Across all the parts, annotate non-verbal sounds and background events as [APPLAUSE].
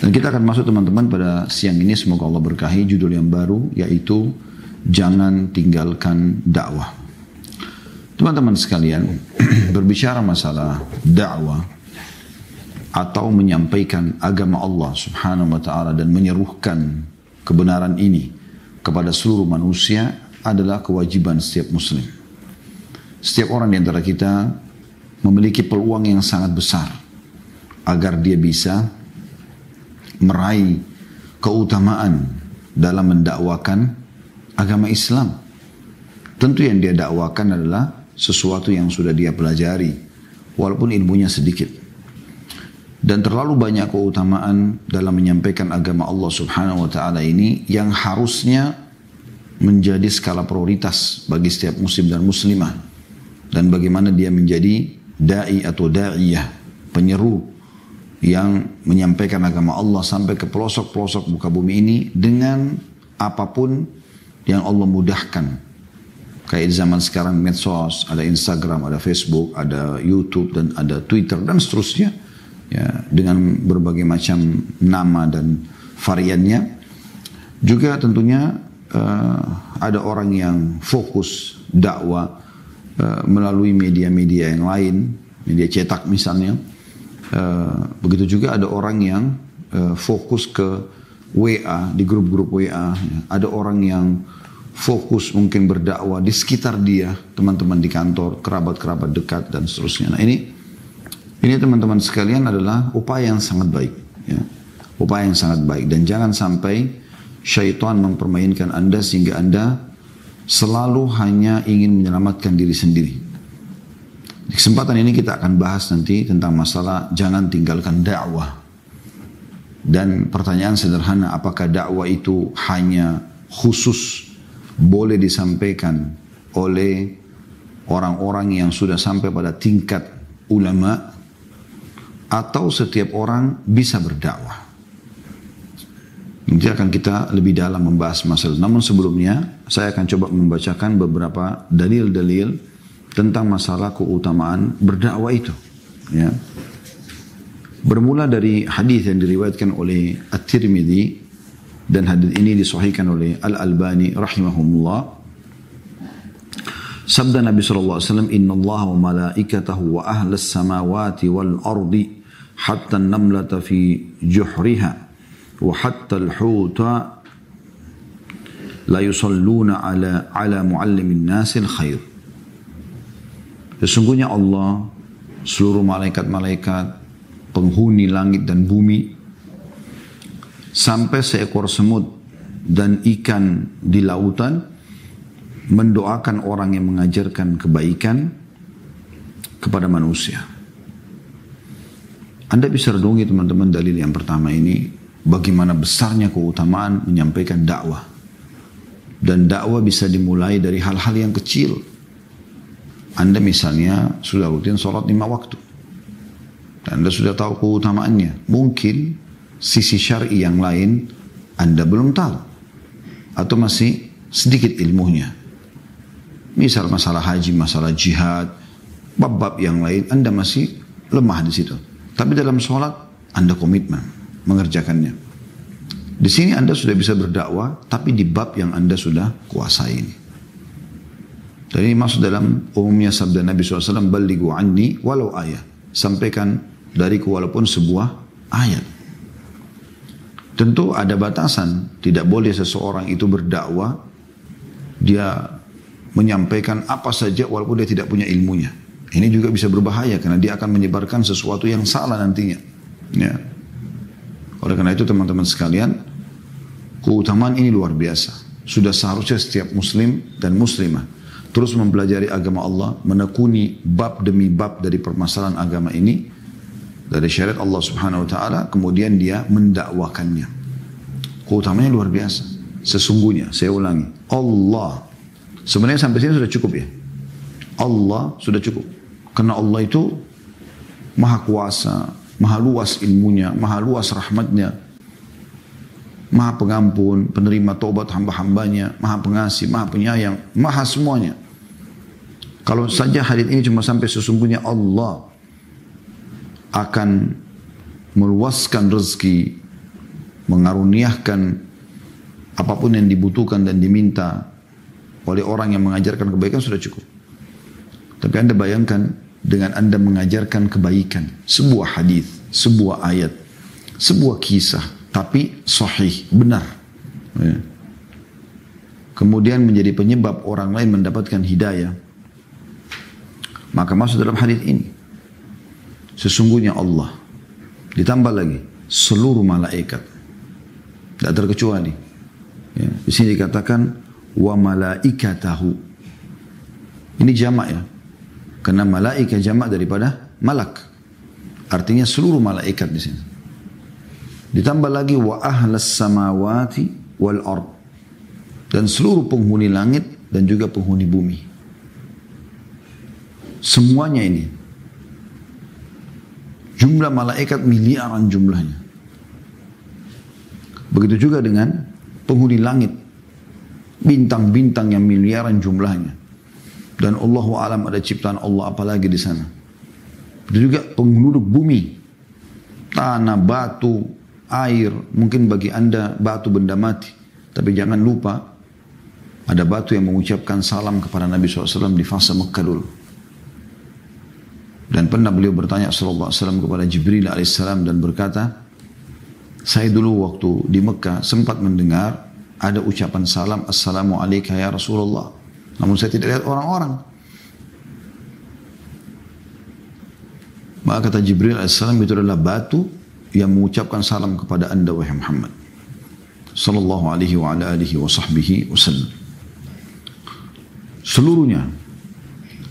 Dan kita akan masuk teman-teman pada siang ini semoga Allah berkahi judul yang baru yaitu jangan tinggalkan dakwah. Teman-teman sekalian, [CLEARS THROAT] berbicara masalah dakwah atau menyampaikan agama Allah Subhanahu wa taala dan menyeruhkan kebenaran ini kepada seluruh manusia adalah kewajiban setiap muslim. Setiap orang di antara kita memiliki peluang yang sangat besar agar dia bisa meraih keutamaan dalam mendakwakan agama Islam. Tentu yang dia dakwakan adalah sesuatu yang sudah dia pelajari, walaupun ilmunya sedikit. Dan terlalu banyak keutamaan dalam menyampaikan agama Allah subhanahu wa ta'ala ini yang harusnya menjadi skala prioritas bagi setiap muslim dan muslimah. Dan bagaimana dia menjadi da'i atau da'iyah, penyeru yang menyampaikan agama Allah sampai ke pelosok-pelosok muka bumi ini dengan apa pun yang Allah mudahkan. Kayak zaman sekarang medsos, ada Instagram, ada Facebook, ada YouTube, dan ada Twitter, dan seterusnya. Ya, dengan berbagai macam nama dan variannya. Juga tentunya uh, ada orang yang fokus dakwah uh, melalui media-media yang lain, media cetak misalnya. Uh, begitu juga ada orang yang uh, fokus ke WA, di grup-grup WA. Ya. Ada orang yang fokus mungkin berdakwah di sekitar dia, teman-teman di kantor, kerabat-kerabat dekat dan seterusnya. Nah ini ini teman-teman sekalian adalah upaya yang sangat baik. Ya. Upaya yang sangat baik. Dan jangan sampai syaitan mempermainkan anda sehingga anda selalu hanya ingin menyelamatkan diri sendiri. Di kesempatan ini kita akan bahas nanti tentang masalah jangan tinggalkan dakwah. Dan pertanyaan sederhana, apakah dakwah itu hanya khusus boleh disampaikan oleh orang-orang yang sudah sampai pada tingkat ulama atau setiap orang bisa berdakwah. Nanti akan kita lebih dalam membahas masalah. Namun sebelumnya saya akan coba membacakan beberapa dalil-dalil tentang masalah keutamaan berdakwah itu. Ya. Bermula dari hadis yang diriwayatkan oleh At-Tirmidzi dan hadis ini disahihkan oleh Al-Albani rahimahumullah. Sabda Nabi sallallahu alaihi wasallam, "Inna Allah wa malaikatahu wa ahli samawati wal ardi hatta an-namlata fi juhriha wa hatta al-huta la yusalluna ala ala muallimin nasil khair." Sesungguhnya Allah, seluruh malaikat-malaikat, penghuni langit dan bumi, sampai seekor semut dan ikan di lautan, mendoakan orang yang mengajarkan kebaikan kepada manusia. Anda bisa redungi teman-teman dalil yang pertama ini bagaimana besarnya keutamaan menyampaikan dakwah. Dan dakwah bisa dimulai dari hal-hal yang kecil. Anda misalnya sudah rutin sholat lima waktu. Dan Anda sudah tahu keutamaannya. Mungkin sisi syar'i yang lain Anda belum tahu. Atau masih sedikit ilmunya. Misal masalah haji, masalah jihad, bab-bab yang lain Anda masih lemah di situ. Tapi dalam sholat Anda komitmen mengerjakannya. Di sini Anda sudah bisa berdakwah, tapi di bab yang Anda sudah kuasai ini. Dan ini masuk dalam umumnya sabda Nabi SAW, Baligu anni walau ayat. Sampaikan dariku walaupun sebuah ayat. Tentu ada batasan. Tidak boleh seseorang itu berdakwah, dia menyampaikan apa saja walaupun dia tidak punya ilmunya. Ini juga bisa berbahaya karena dia akan menyebarkan sesuatu yang salah nantinya. Ya. Oleh karena itu teman-teman sekalian, keutamaan ini luar biasa. Sudah seharusnya setiap muslim dan muslimah terus mempelajari agama Allah, menekuni bab demi bab dari permasalahan agama ini dari syariat Allah Subhanahu wa taala, kemudian dia mendakwakannya. Keutamanya luar biasa. Sesungguhnya, saya ulangi, Allah sebenarnya sampai sini sudah cukup ya. Allah sudah cukup. Karena Allah itu maha kuasa, maha luas ilmunya, maha luas rahmatnya, maha pengampun, penerima tobat hamba-hambanya, maha pengasih, maha penyayang, maha semuanya. Kalau saja hadis ini cuma sampai sesungguhnya Allah akan meluaskan rezeki mengaruniakan apa pun yang dibutuhkan dan diminta oleh orang yang mengajarkan kebaikan sudah cukup. Tapi Anda bayangkan dengan Anda mengajarkan kebaikan, sebuah hadis, sebuah ayat, sebuah kisah, tapi sahih, benar. Ya. Kemudian menjadi penyebab orang lain mendapatkan hidayah. Maka masuk dalam hadis ini. Sesungguhnya Allah. Ditambah lagi. Seluruh malaikat. Tidak terkecuali. Ya. Di sini dikatakan. Wa malaikatahu. Ini jamak ya. Karena malaikat jamak daripada malak. Artinya seluruh malaikat di sini. Ditambah lagi wa ahlas samawati wal ard. Dan seluruh penghuni langit dan juga penghuni bumi. Semuanya ini. Jumlah malaikat miliaran jumlahnya. Begitu juga dengan penghuni langit. Bintang-bintang yang miliaran jumlahnya dan Allah alam ada ciptaan Allah apalagi di sana. Itu juga penduduk bumi, tanah, batu, air, mungkin bagi anda batu benda mati. Tapi jangan lupa ada batu yang mengucapkan salam kepada Nabi SAW di fase Mekah dulu. Dan pernah beliau bertanya SAW kepada Jibril AS dan berkata, saya dulu waktu di Mekah sempat mendengar ada ucapan salam Assalamualaikum ya Rasulullah. Namun saya tidak lihat orang-orang. Maka kata Jibril AS itu adalah batu yang mengucapkan salam kepada anda wahai Muhammad. Sallallahu alaihi wa ala alihi wa sahbihi wasallam. Seluruhnya.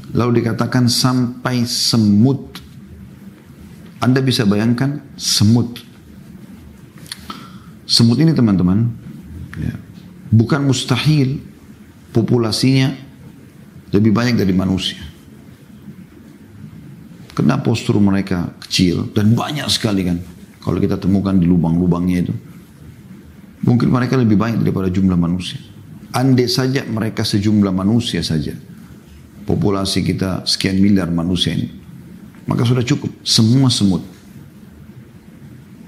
Lalu dikatakan sampai semut. Anda bisa bayangkan semut. Semut ini teman-teman. Ya, bukan mustahil populasinya lebih banyak dari manusia. Karena postur mereka kecil dan banyak sekali kan. Kalau kita temukan di lubang-lubangnya itu. Mungkin mereka lebih banyak daripada jumlah manusia. Andai saja mereka sejumlah manusia saja. Populasi kita sekian miliar manusia ini. Maka sudah cukup. Semua semut.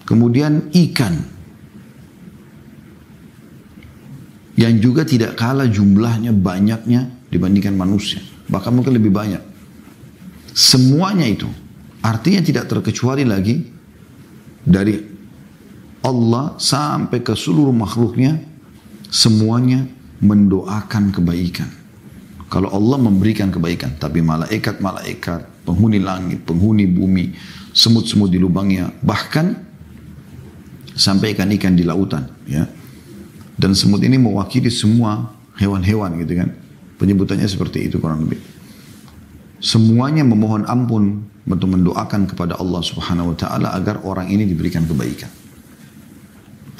Kemudian ikan yang juga tidak kalah jumlahnya banyaknya dibandingkan manusia. Bahkan mungkin lebih banyak. Semuanya itu artinya tidak terkecuali lagi dari Allah sampai ke seluruh makhluknya semuanya mendoakan kebaikan. Kalau Allah memberikan kebaikan, tapi malaikat-malaikat, penghuni langit, penghuni bumi, semut-semut di lubangnya, bahkan sampai ikan-ikan di lautan, ya dan semut ini mewakili semua hewan-hewan gitu kan. Penyebutannya seperti itu kurang lebih. Semuanya memohon ampun untuk mendoakan kepada Allah Subhanahu wa taala agar orang ini diberikan kebaikan.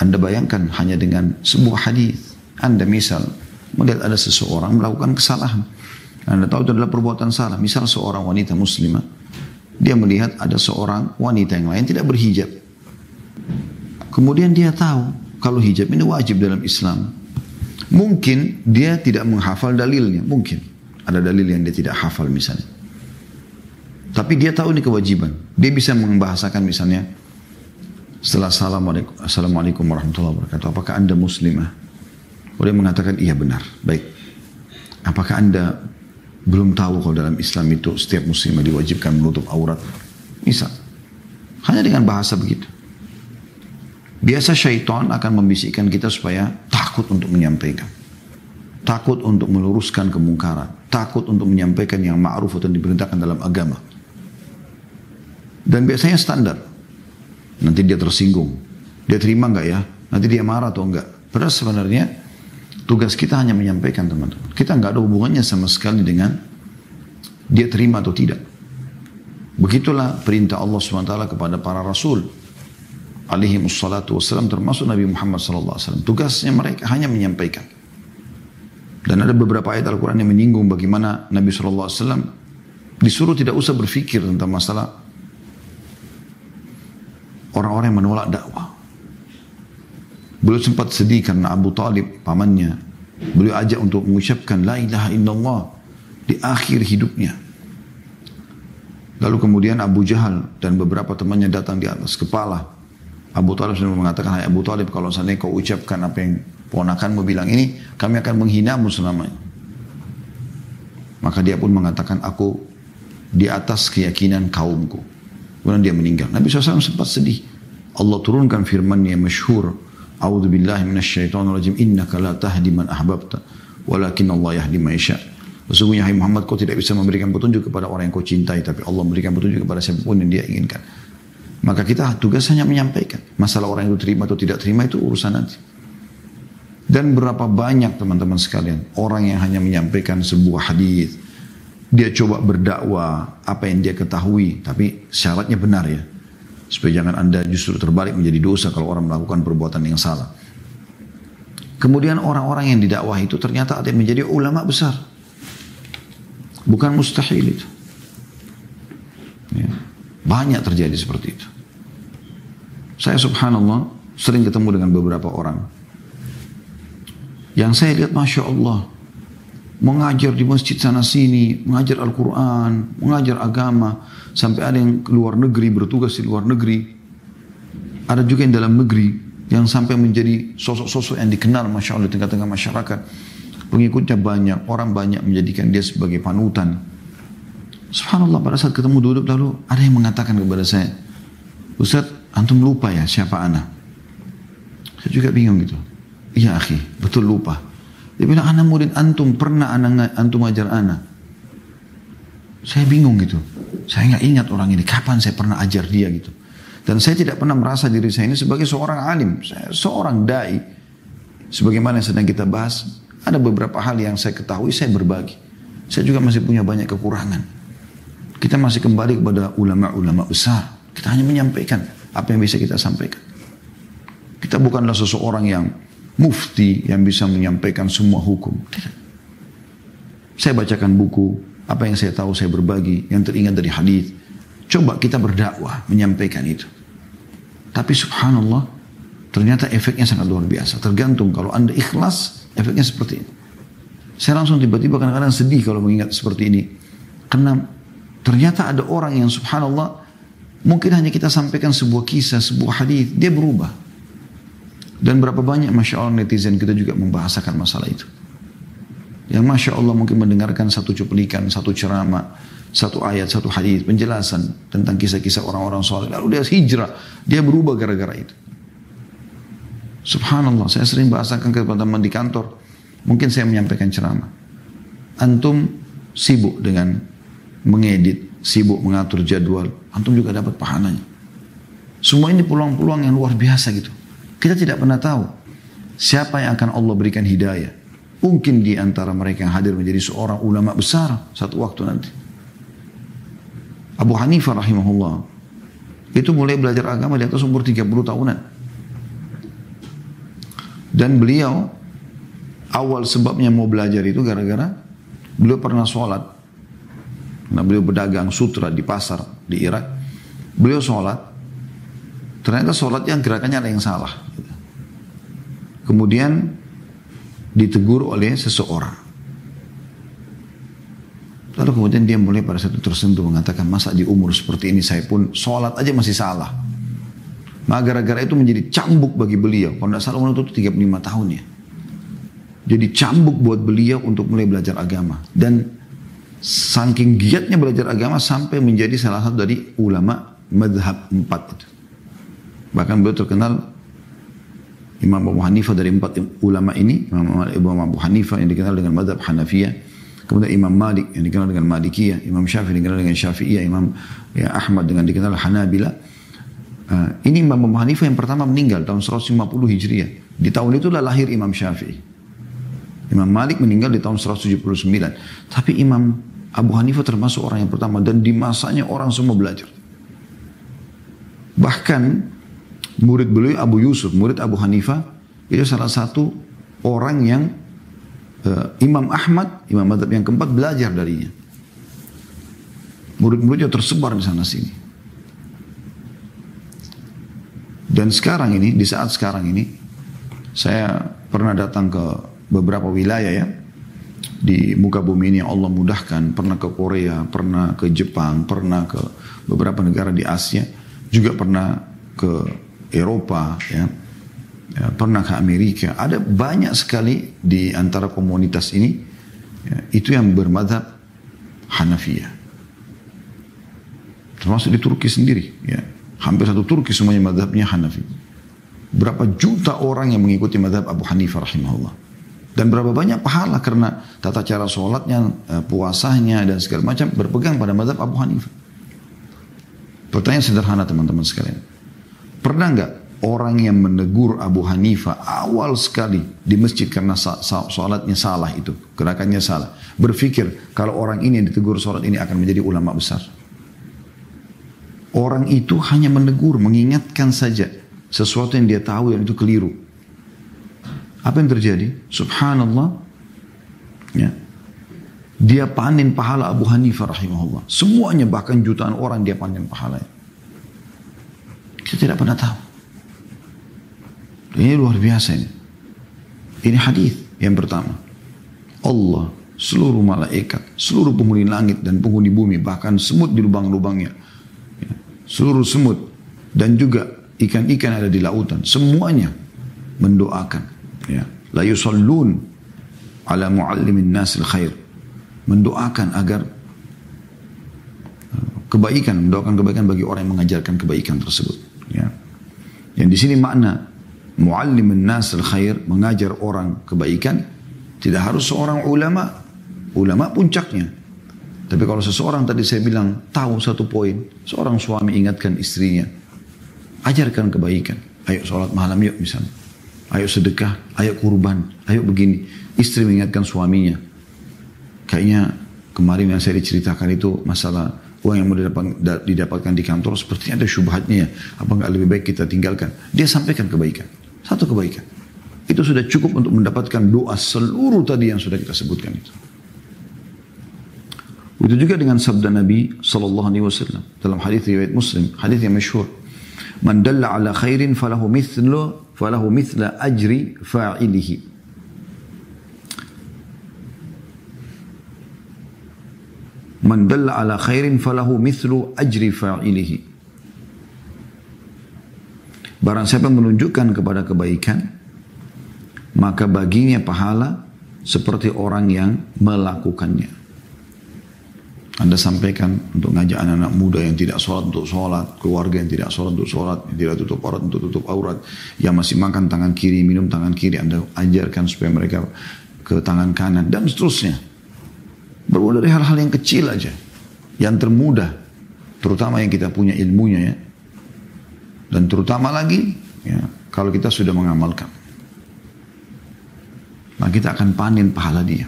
Anda bayangkan hanya dengan sebuah hadis, Anda misal melihat ada seseorang melakukan kesalahan. Anda tahu itu adalah perbuatan salah. Misal seorang wanita muslimah, dia melihat ada seorang wanita yang lain tidak berhijab. Kemudian dia tahu kalau hijab ini wajib dalam Islam. Mungkin dia tidak menghafal dalilnya, mungkin. Ada dalil yang dia tidak hafal misalnya. Tapi dia tahu ini kewajiban. Dia bisa membahasakan misalnya, setelah assalamualaikum, assalamualaikum warahmatullahi wabarakatuh. Apakah anda muslimah? Dia mengatakan iya benar, baik. Apakah anda belum tahu kalau dalam Islam itu setiap muslimah diwajibkan menutup aurat? Misal. Hanya dengan bahasa begitu. Biasa syaitan akan membisikkan kita supaya takut untuk menyampaikan. Takut untuk meluruskan kemungkaran. Takut untuk menyampaikan yang ma'ruf atau diperintahkan dalam agama. Dan biasanya standar. Nanti dia tersinggung. Dia terima nggak ya? Nanti dia marah atau enggak? Padahal sebenarnya tugas kita hanya menyampaikan teman-teman. Kita nggak ada hubungannya sama sekali dengan dia terima atau tidak. Begitulah perintah Allah SWT kepada para rasul alaihi wassalatu wassalam termasuk Nabi Muhammad wasallam. Tugasnya mereka hanya menyampaikan. Dan ada beberapa ayat Al-Quran yang menyinggung bagaimana Nabi wasallam disuruh tidak usah berpikir tentang masalah orang-orang yang menolak dakwah. Beliau sempat sedih karena Abu Talib, pamannya, beliau ajak untuk mengucapkan La ilaha illallah di akhir hidupnya. Lalu kemudian Abu Jahal dan beberapa temannya datang di atas kepala Abu Talib sudah mengatakan, Hai Abu Talib, kalau seandainya kau ucapkan apa yang ponakanmu bilang ini, kami akan menghinamu selamanya. Maka dia pun mengatakan, aku di atas keyakinan kaumku. Kemudian dia meninggal. Nabi SAW sempat sedih. Allah turunkan firman yang masyhur. A'udzu billahi minasyaitonir rajim. Innaka la tahdi man ahbabta, walakin Allah yahdi man yasha. Sesungguhnya hai Muhammad kau tidak bisa memberikan petunjuk kepada orang yang kau cintai tapi Allah memberikan petunjuk kepada siapa pun yang dia inginkan. Maka kita tugas hanya menyampaikan. Masalah orang itu terima atau tidak terima itu urusan nanti. Dan berapa banyak teman-teman sekalian orang yang hanya menyampaikan sebuah hadis, dia coba berdakwah apa yang dia ketahui, tapi syaratnya benar ya. Supaya jangan anda justru terbalik menjadi dosa kalau orang melakukan perbuatan yang salah. Kemudian orang-orang yang didakwah itu ternyata ada yang menjadi ulama besar. Bukan mustahil itu. Ya. Banyak terjadi seperti itu. Saya subhanallah sering ketemu dengan beberapa orang. Yang saya lihat Masya Allah. Mengajar di masjid sana sini. Mengajar Al-Quran. Mengajar agama. Sampai ada yang luar negeri bertugas di luar negeri. Ada juga yang dalam negeri. Yang sampai menjadi sosok-sosok yang dikenal Masya Allah di tengah-tengah masyarakat. Pengikutnya banyak, orang banyak menjadikan dia sebagai panutan. Subhanallah pada saat ketemu duduk lalu ada yang mengatakan kepada saya, Ustaz, antum lupa ya siapa ana? Saya juga bingung gitu. Iya akhi, betul lupa. Dia bilang, anak murid antum, pernah anak antum ajar ana. Saya bingung gitu. Saya nggak ingat orang ini, kapan saya pernah ajar dia gitu. Dan saya tidak pernah merasa diri saya ini sebagai seorang alim. Saya seorang da'i. Sebagaimana yang sedang kita bahas, ada beberapa hal yang saya ketahui, saya berbagi. Saya juga masih punya banyak kekurangan. Kita masih kembali kepada ulama-ulama besar. Kita hanya menyampaikan apa yang bisa kita sampaikan. Kita bukanlah seseorang yang mufti yang bisa menyampaikan semua hukum. Saya bacakan buku, apa yang saya tahu saya berbagi, yang teringat dari hadis. Coba kita berdakwah, menyampaikan itu. Tapi subhanallah, ternyata efeknya sangat luar biasa. Tergantung kalau anda ikhlas, Efeknya seperti ini. Saya langsung tiba-tiba kadang-kadang sedih kalau mengingat seperti ini. Karena ternyata ada orang yang subhanallah mungkin hanya kita sampaikan sebuah kisah, sebuah hadis, dia berubah. Dan berapa banyak Masya Allah netizen kita juga membahasakan masalah itu. Yang Masya Allah mungkin mendengarkan satu cuplikan, satu ceramah, satu ayat, satu hadis, penjelasan tentang kisah-kisah orang-orang soleh. Lalu dia hijrah, dia berubah gara-gara itu. Subhanallah, saya sering bahasakan kepada teman di kantor. Mungkin saya menyampaikan ceramah. Antum sibuk dengan mengedit, sibuk mengatur jadwal. Antum juga dapat pahalanya. Semua ini peluang-peluang yang luar biasa gitu. Kita tidak pernah tahu siapa yang akan Allah berikan hidayah. Mungkin di antara mereka yang hadir menjadi seorang ulama besar satu waktu nanti. Abu Hanifah rahimahullah itu mulai belajar agama di atas umur 30 tahunan. Dan beliau awal sebabnya mau belajar itu gara-gara beliau pernah sholat. Nah beliau berdagang sutra di pasar di Irak. Beliau sholat. Ternyata sholat yang gerakannya ada yang salah. Kemudian ditegur oleh seseorang. Lalu kemudian dia mulai pada satu tersentuh mengatakan masa di umur seperti ini saya pun sholat aja masih salah. Maka gara-gara itu menjadi cambuk bagi beliau. Kalau tidak salah itu 35 tahun ya. Jadi cambuk buat beliau untuk mulai belajar agama. Dan saking giatnya belajar agama sampai menjadi salah satu dari ulama madhab empat itu. Bahkan beliau terkenal Imam Abu Hanifah dari empat ulama ini, Imam Abu Hanifah yang dikenal dengan madhab Hanafiyah, kemudian Imam Malik yang dikenal dengan Malikiyah, Imam Syafi'i dikenal dengan Syafi'iyah, Imam ya, Ahmad dengan dikenal Hanabila, Nah, ini Imam Abu Hanifah yang pertama meninggal tahun 150 Hijriah. Di tahun itulah lahir Imam Syafi'i. Imam Malik meninggal di tahun 179. Tapi Imam Abu Hanifah termasuk orang yang pertama dan di masanya orang semua belajar. Bahkan murid beliau Abu Yusuf, murid Abu Hanifah, itu salah satu orang yang uh, Imam Ahmad, Imam Madhab yang keempat belajar darinya. Murid-muridnya tersebar di sana sini. Dan sekarang ini, di saat sekarang ini, saya pernah datang ke beberapa wilayah ya, di muka bumi ini yang Allah mudahkan, pernah ke Korea, pernah ke Jepang, pernah ke beberapa negara di Asia, juga pernah ke Eropa, ya, ya, pernah ke Amerika. Ada banyak sekali di antara komunitas ini ya, itu yang bermadhab Hanafiyah. Termasuk di Turki sendiri. Ya. Hampir satu Turki semuanya madhabnya Hanafi. Berapa juta orang yang mengikuti madhab Abu Hanifah rahimahullah. Dan berapa banyak pahala karena tata cara sholatnya, eh, puasanya dan segala macam berpegang pada madhab Abu Hanifah. Pertanyaan sederhana teman-teman sekalian. Pernah nggak orang yang menegur Abu Hanifah awal sekali di masjid karena sholatnya salah itu, gerakannya salah. Berpikir kalau orang ini yang ditegur sholat ini akan menjadi ulama besar. Orang itu hanya menegur, mengingatkan saja sesuatu yang dia tahu yang itu keliru. Apa yang terjadi? Subhanallah. Ya. Dia panen pahala Abu Hanifah rahimahullah. Semuanya bahkan jutaan orang dia panen pahalanya. Kita tidak pernah tahu. Ini luar biasa ini. Ini hadis yang pertama. Allah, seluruh malaikat, seluruh penghuni langit dan penghuni bumi, bahkan semut di lubang-lubangnya. Ya. Seluruh semut dan juga ikan-ikan ada di lautan. Semuanya mendoakan ya la yusallun ala muallimin nasil khair mendoakan agar uh, kebaikan mendoakan kebaikan bagi orang yang mengajarkan kebaikan tersebut yang di sini makna muallimin nasil khair mengajar orang kebaikan tidak harus seorang ulama ulama puncaknya tapi kalau seseorang tadi saya bilang tahu satu poin seorang suami ingatkan istrinya ajarkan kebaikan ayo sholat malam yuk misalnya ayo sedekah, ayo kurban, ayo begini. Istri mengingatkan suaminya. Kayaknya kemarin yang saya diceritakan itu masalah uang yang mau didapatkan di kantor sepertinya ada syubhatnya ya. Apa nggak lebih baik kita tinggalkan? Dia sampaikan kebaikan. Satu kebaikan. Itu sudah cukup untuk mendapatkan doa seluruh tadi yang sudah kita sebutkan itu. Itu juga dengan sabda Nabi Sallallahu Alaihi Wasallam dalam hadis riwayat Muslim, hadis yang masyhur. Man dalla ala khairin falahu mithlu falahu mithla ajri fa'ilihi. Man dalla ala khairin falahu mithlu ajri fa'ilihi. Barang siapa menunjukkan kepada kebaikan, maka baginya pahala seperti orang yang melakukannya. Anda sampaikan untuk ngajak anak-anak muda yang tidak sholat untuk sholat, keluarga yang tidak sholat untuk sholat, yang tidak tutup aurat untuk tutup aurat, yang masih makan tangan kiri, minum tangan kiri, Anda ajarkan supaya mereka ke tangan kanan, dan seterusnya. Bermula dari hal-hal yang kecil aja, yang termudah, terutama yang kita punya ilmunya ya, dan terutama lagi ya, kalau kita sudah mengamalkan. Maka kita akan panen pahala dia.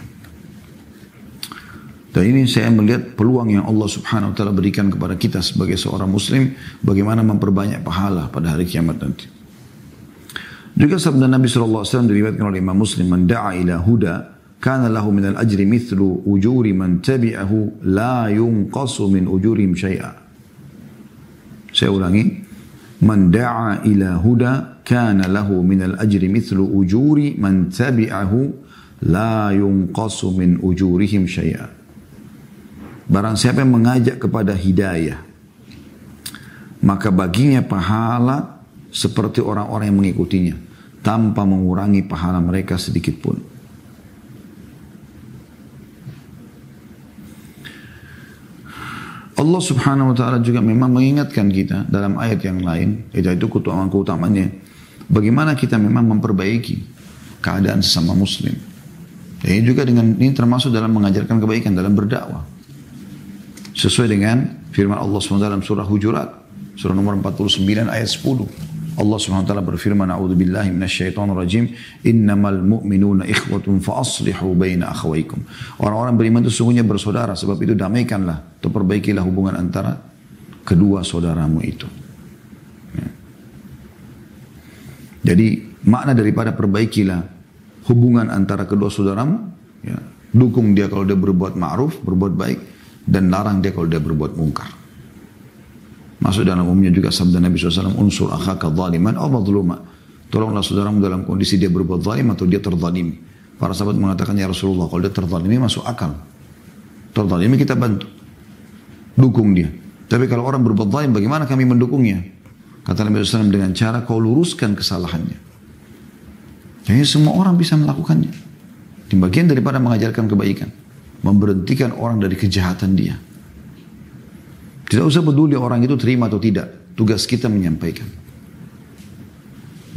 Dan ini saya melihat peluang yang Allah subhanahu wa ta'ala berikan kepada kita sebagai seorang muslim. Bagaimana memperbanyak pahala pada hari kiamat nanti. Juga sabda Nabi SAW diriwayatkan oleh Imam Muslim. Man da'a ila huda. Kana lahu minal ajri mithlu ujuri man tabi'ahu. La yunqasu min ujurim syai'a. Saya ulangi. Man da'a ila huda. Kana lahu minal ajri mithlu ujuri man tabi'ahu. La yunqasu min ujurihim syai'a. Barang siapa yang mengajak kepada hidayah, maka baginya pahala seperti orang-orang yang mengikutinya, tanpa mengurangi pahala mereka sedikit pun. Allah subhanahu wa ta'ala juga memang mengingatkan kita dalam ayat yang lain, itu keutamaan keutamanya, bagaimana kita memang memperbaiki keadaan sesama muslim. Ini juga dengan ini termasuk dalam mengajarkan kebaikan dalam berdakwah. Sesuai dengan firman Allah SWT dalam surah Hujurat. Surah nomor 49 ayat 10. Allah SWT berfirman, A'udhu billahi minasyaitonir rajim, innamal mu'minuna ikhwatun fa aslihu baina akhawaikum. Orang-orang beriman itu sungguhnya bersaudara, sebab itu damaikanlah, atau perbaikilah hubungan antara kedua saudaramu itu. Ya. Jadi makna daripada perbaikilah hubungan antara kedua saudaramu, ya, dukung dia kalau dia berbuat ma'ruf, berbuat baik, dan larang dia kalau dia berbuat mungkar. Masuk dalam umumnya juga sabda Nabi SAW, unsur akhaka zaliman atau mazluma. Tolonglah saudaramu dalam kondisi dia berbuat zalim atau dia terzalimi. Para sahabat mengatakan, ya Rasulullah, kalau dia terzalimi masuk akal. Terzalimi kita bantu. Dukung dia. Tapi kalau orang berbuat zalim, bagaimana kami mendukungnya? Kata Nabi SAW dengan cara kau luruskan kesalahannya. Jadi semua orang bisa melakukannya. Di bagian daripada mengajarkan kebaikan. Memberhentikan orang dari kejahatan dia. Tidak usah peduli orang itu terima atau tidak. Tugas kita menyampaikan.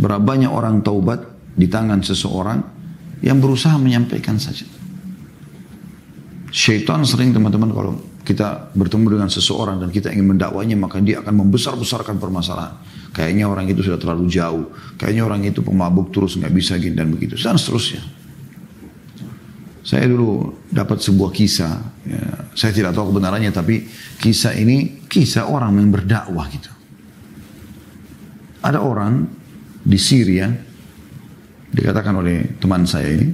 Berapa banyak orang taubat di tangan seseorang yang berusaha menyampaikan saja. Syaitan sering teman-teman kalau kita bertemu dengan seseorang dan kita ingin mendakwanya maka dia akan membesar-besarkan permasalahan. Kayaknya orang itu sudah terlalu jauh. Kayaknya orang itu pemabuk terus nggak bisa gini dan begitu. Dan seterusnya. Saya dulu dapat sebuah kisah. Ya, saya tidak tahu kebenarannya tapi kisah ini kisah orang yang berdakwah gitu. Ada orang di Syria dikatakan oleh teman saya ini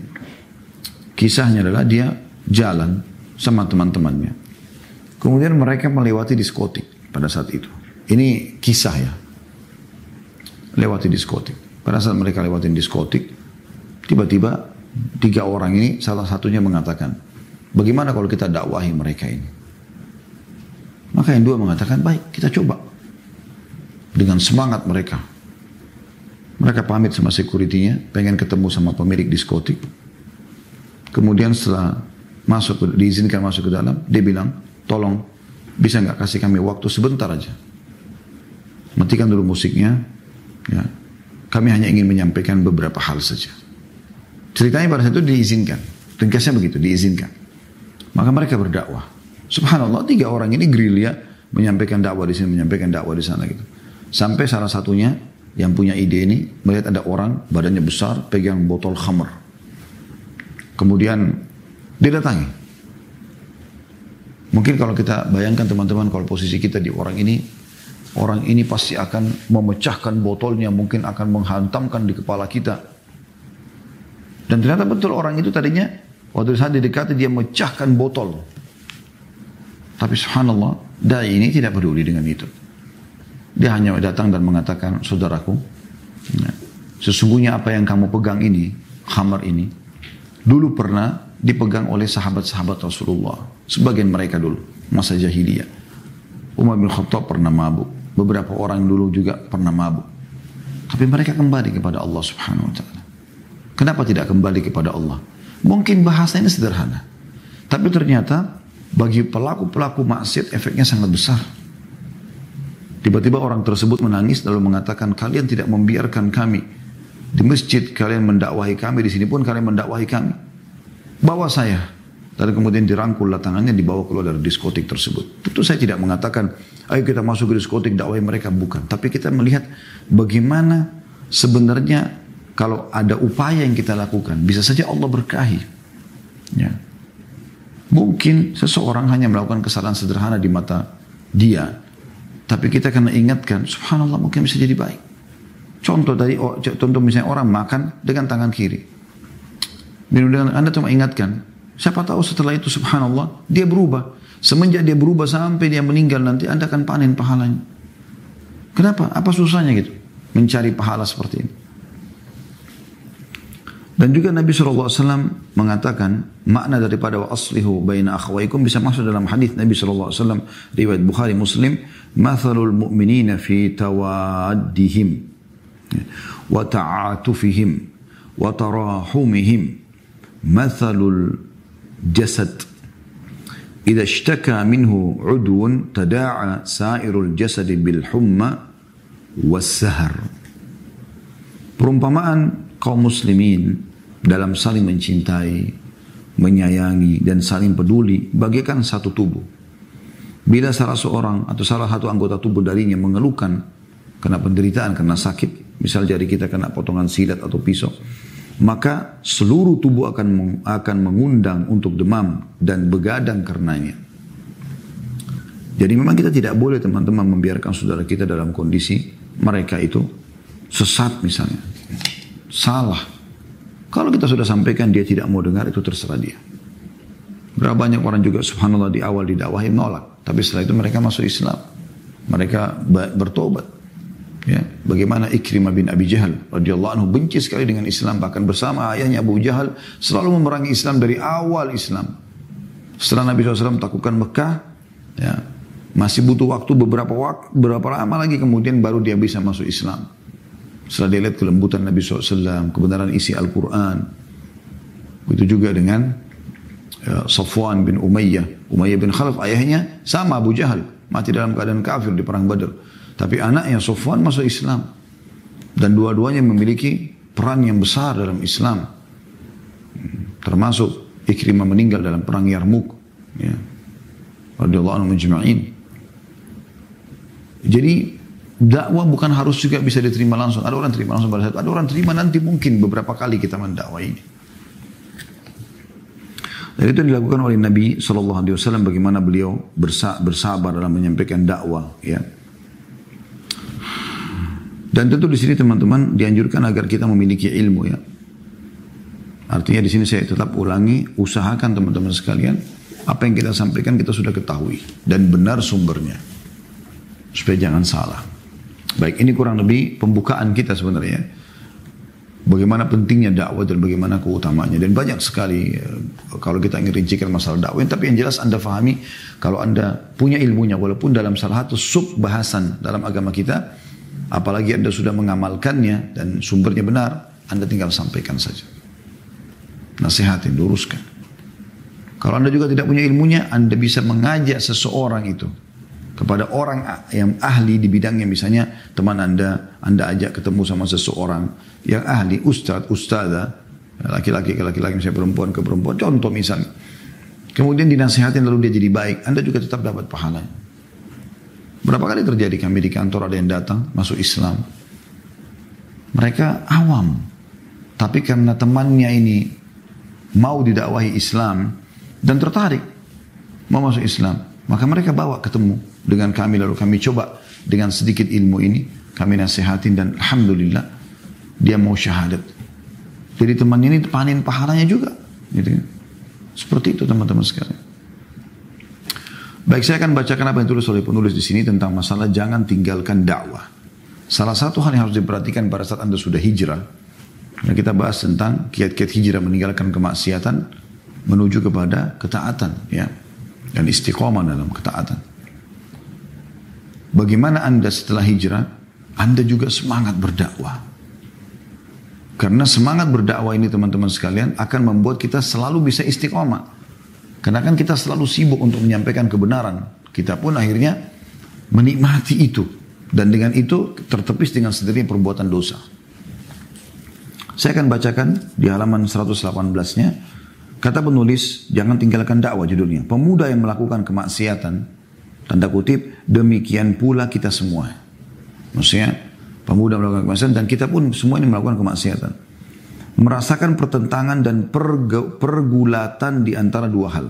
kisahnya adalah dia jalan sama teman-temannya Kemudian mereka melewati diskotik pada saat itu. Ini kisah ya. Lewati diskotik. Pada saat mereka lewati diskotik, tiba-tiba tiga orang ini salah satunya mengatakan, bagaimana kalau kita dakwahi mereka ini? Maka yang dua mengatakan, baik kita coba. Dengan semangat mereka. Mereka pamit sama sekuritinya, pengen ketemu sama pemilik diskotik. Kemudian setelah masuk, diizinkan masuk ke dalam, dia bilang, tolong bisa nggak kasih kami waktu sebentar aja. Matikan dulu musiknya. Ya. Kami hanya ingin menyampaikan beberapa hal saja. Ceritanya pada saat itu diizinkan. Ringkasnya begitu, diizinkan. Maka mereka berdakwah. Subhanallah, tiga orang ini gerilya menyampaikan dakwah di sini, menyampaikan dakwah di sana gitu. Sampai salah satunya yang punya ide ini melihat ada orang badannya besar pegang botol khamr. Kemudian dia datangi. Mungkin kalau kita bayangkan teman-teman kalau posisi kita di orang ini, orang ini pasti akan memecahkan botolnya, mungkin akan menghantamkan di kepala kita. Dan ternyata betul orang itu tadinya waktu saat didekati dia mecahkan botol. Tapi subhanallah, dai ini tidak peduli dengan itu. Dia hanya datang dan mengatakan, saudaraku, ya, sesungguhnya apa yang kamu pegang ini, khamar ini, dulu pernah dipegang oleh sahabat-sahabat Rasulullah. Sebagian mereka dulu, masa jahiliyah. Umar bin Khattab pernah mabuk. Beberapa orang dulu juga pernah mabuk. Tapi mereka kembali kepada Allah subhanahu wa ta'ala. Kenapa tidak kembali kepada Allah? Mungkin bahasanya sederhana. Tapi ternyata bagi pelaku-pelaku maksiat efeknya sangat besar. Tiba-tiba orang tersebut menangis lalu mengatakan kalian tidak membiarkan kami di masjid kalian mendakwahi kami di sini pun kalian mendakwahi kami bawa saya. Lalu kemudian dirangkul tangannya dibawa keluar dari diskotik tersebut. Tentu saya tidak mengatakan, ayo kita masuk ke diskotik dakwah mereka. Bukan. Tapi kita melihat bagaimana sebenarnya kalau ada upaya yang kita lakukan, bisa saja Allah berkahi. Ya. Mungkin seseorang hanya melakukan kesalahan sederhana di mata dia. Tapi kita kena ingatkan, subhanallah mungkin bisa jadi baik. Contoh oh, contoh misalnya orang makan dengan tangan kiri. Dan Anda cuma ingatkan. Siapa tahu setelah itu subhanallah dia berubah. Semenjak dia berubah sampai dia meninggal nanti Anda akan panen pahalanya. Kenapa? Apa susahnya gitu? Mencari pahala seperti ini. Dan juga Nabi SAW mengatakan makna daripada wa aslihu baina akhwaikum bisa masuk dalam hadis Nabi SAW riwayat Bukhari Muslim mathalul mu'minina fi tawaddihim wa ta'atufihim wa tarahumihim مثل الجسد إذا اشتكى منه عضو تداعى سائر الجسد بالحمى والسهر Perumpamaan kaum muslimin dalam saling mencintai, menyayangi, dan saling peduli bagaikan satu tubuh. Bila salah seorang atau salah satu anggota tubuh darinya mengeluhkan karena penderitaan, karena sakit, misal jari kita kena potongan sidat atau pisau, maka seluruh tubuh akan akan mengundang untuk demam dan begadang karenanya. Jadi memang kita tidak boleh teman-teman membiarkan saudara kita dalam kondisi mereka itu sesat misalnya. Salah. Kalau kita sudah sampaikan dia tidak mau dengar itu terserah dia. Berapa banyak orang juga subhanallah di awal didakwahi menolak. Tapi setelah itu mereka masuk Islam. Mereka bertobat. Ya, bagaimana Ikrimah bin Abi Jahal radhiyallahu anhu benci sekali dengan Islam bahkan bersama ayahnya Abu Jahal selalu memerangi Islam dari awal Islam. Setelah Nabi SAW takutkan Mekah, ya, Masih butuh waktu beberapa waktu, beberapa lama lagi kemudian baru dia bisa masuk Islam. Setelah dia lihat kelembutan Nabi SAW, kebenaran isi Al-Quran. Begitu juga dengan ya, Safwan bin Umayyah. Umayyah bin Khalaf ayahnya sama Abu Jahal. Mati dalam keadaan kafir di perang Badar. Tapi anaknya Safwan masuk Islam. Dan dua-duanya memiliki peran yang besar dalam Islam. Termasuk Ikrimah meninggal dalam perang Yarmuk. Ya. Radiyallahu anhu. Jadi dakwah bukan harus juga bisa diterima langsung. Ada orang terima langsung pada saat ada orang terima nanti mungkin beberapa kali kita mendakwah ini. Dan itu dilakukan oleh Nabi Shallallahu Alaihi Wasallam bagaimana beliau bersabar dalam menyampaikan dakwah. Ya. Dan tentu di sini teman-teman dianjurkan agar kita memiliki ilmu ya. Artinya di sini saya tetap ulangi, usahakan teman-teman sekalian apa yang kita sampaikan kita sudah ketahui dan benar sumbernya supaya jangan salah. Baik, ini kurang lebih pembukaan kita sebenarnya. Bagaimana pentingnya dakwah dan bagaimana keutamanya. Dan banyak sekali eh, kalau kita ingin rincikan masalah dakwah. Tapi yang jelas Anda fahami kalau Anda punya ilmunya walaupun dalam salah satu sub bahasan dalam agama kita. Apalagi Anda sudah mengamalkannya dan sumbernya benar. Anda tinggal sampaikan saja. Nasihatin, luruskan. Kalau Anda juga tidak punya ilmunya, Anda bisa mengajak seseorang itu kepada orang yang ahli di bidangnya. Misalnya teman anda anda ajak ketemu sama seseorang yang ahli ustadz ustadzah laki-laki ke laki-laki misalnya perempuan ke perempuan. Contoh misalnya kemudian dinasihatin lalu dia jadi baik anda juga tetap dapat pahala. Berapa kali terjadi kami di kantor ada yang datang masuk Islam? Mereka awam. Tapi karena temannya ini mau didakwahi Islam dan tertarik mau masuk Islam maka mereka bawa ketemu dengan kami lalu kami coba dengan sedikit ilmu ini kami nasihatin dan alhamdulillah dia mau syahadat. Jadi teman ini panen pahalanya juga. Gitu. Kan. Seperti itu teman-teman sekalian. Baik saya akan bacakan apa yang tulis oleh penulis di sini tentang masalah jangan tinggalkan dakwah. Salah satu hal yang harus diperhatikan pada saat anda sudah hijrah. Karena kita bahas tentang kiat-kiat hijrah meninggalkan kemaksiatan menuju kepada ketaatan ya dan istiqomah dalam ketaatan. Bagaimana Anda setelah hijrah? Anda juga semangat berdakwah. Karena semangat berdakwah ini teman-teman sekalian akan membuat kita selalu bisa istiqomah. Karena kan kita selalu sibuk untuk menyampaikan kebenaran. Kita pun akhirnya menikmati itu. Dan dengan itu tertepis dengan sendiri perbuatan dosa. Saya akan bacakan di halaman 118-nya. Kata penulis, jangan tinggalkan dakwah judulnya. Pemuda yang melakukan kemaksiatan Tanda kutip, demikian pula kita semua. Maksudnya, pemuda melakukan kemaksiatan dan kita pun semua ini melakukan kemaksiatan. Merasakan pertentangan dan pergulatan di antara dua hal.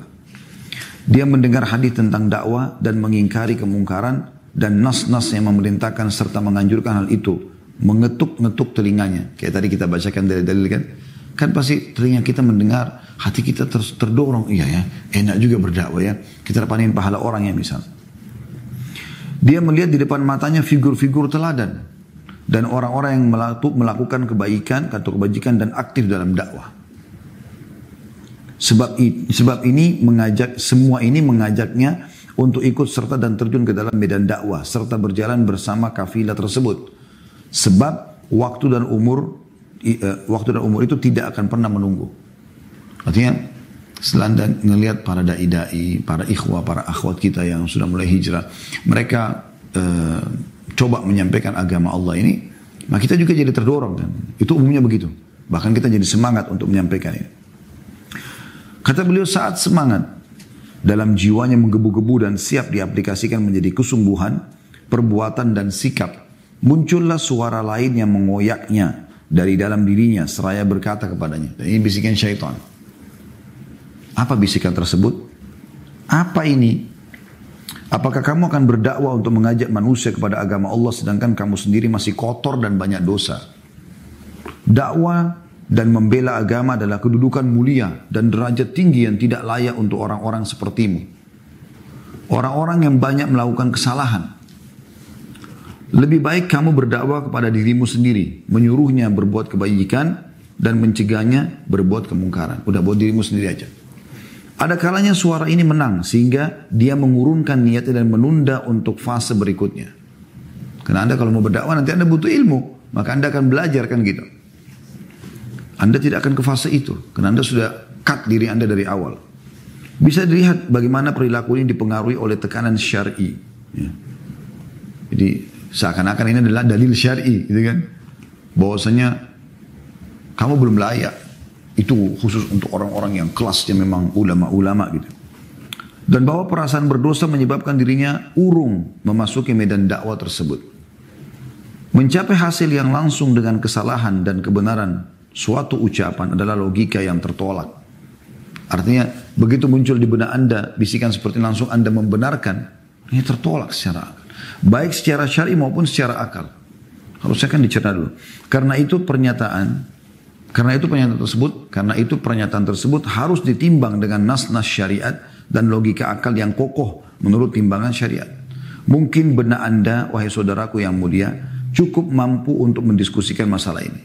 Dia mendengar hadis tentang dakwah dan mengingkari kemungkaran dan nas-nas yang memerintahkan serta menganjurkan hal itu. Mengetuk-ngetuk telinganya. Kayak tadi kita bacakan dari dalil kan. Kan pasti telinga kita mendengar, hati kita ter terdorong. Iya ya, enak juga berdakwah ya. Kita panen pahala orang ya misal. Dia melihat di depan matanya figur-figur teladan dan orang-orang yang melakukan kebaikan atau kebajikan dan aktif dalam dakwah. Sebab ini, sebab ini mengajak semua ini mengajaknya untuk ikut serta dan terjun ke dalam medan dakwah serta berjalan bersama kafilah tersebut. Sebab waktu dan umur uh, waktu dan umur itu tidak akan pernah menunggu. Artinya setelah anda melihat para dai-dai, para ikhwah, para akhwat kita yang sudah mulai hijrah, mereka uh, coba menyampaikan agama Allah ini, maka kita juga jadi terdorong kan. Itu umumnya begitu. Bahkan kita jadi semangat untuk menyampaikan ini. Kata beliau saat semangat dalam jiwanya menggebu-gebu dan siap diaplikasikan menjadi kesungguhan, perbuatan dan sikap, muncullah suara lain yang mengoyaknya dari dalam dirinya seraya berkata kepadanya. Dan ini bisikan syaitan. Apa bisikan tersebut? Apa ini? Apakah kamu akan berdakwah untuk mengajak manusia kepada agama Allah sedangkan kamu sendiri masih kotor dan banyak dosa? Dakwah dan membela agama adalah kedudukan mulia dan derajat tinggi yang tidak layak untuk orang-orang sepertimu. Orang-orang yang banyak melakukan kesalahan. Lebih baik kamu berdakwah kepada dirimu sendiri, menyuruhnya berbuat kebajikan dan mencegahnya berbuat kemungkaran. Udah buat dirimu sendiri aja. Ada kalanya suara ini menang sehingga dia mengurungkan niatnya dan menunda untuk fase berikutnya. Karena Anda kalau mau berdakwah nanti Anda butuh ilmu, maka Anda akan belajar kan gitu. Anda tidak akan ke fase itu karena Anda sudah cut diri Anda dari awal. Bisa dilihat bagaimana perilaku ini dipengaruhi oleh tekanan syar'i. Ya. Jadi seakan-akan ini adalah dalil syar'i, gitu kan? Bahwasanya kamu belum layak itu khusus untuk orang-orang yang kelasnya memang ulama-ulama gitu. Dan bahwa perasaan berdosa menyebabkan dirinya urung memasuki medan dakwah tersebut. Mencapai hasil yang langsung dengan kesalahan dan kebenaran suatu ucapan adalah logika yang tertolak. Artinya begitu muncul di benak anda bisikan seperti langsung anda membenarkan, ini tertolak secara akal. Baik secara syari maupun secara akal. Harusnya kan dicerna dulu. Karena itu pernyataan karena itu pernyataan tersebut, karena itu pernyataan tersebut harus ditimbang dengan nas-nas syariat dan logika akal yang kokoh menurut timbangan syariat. Mungkin benar anda, wahai saudaraku yang mulia, cukup mampu untuk mendiskusikan masalah ini.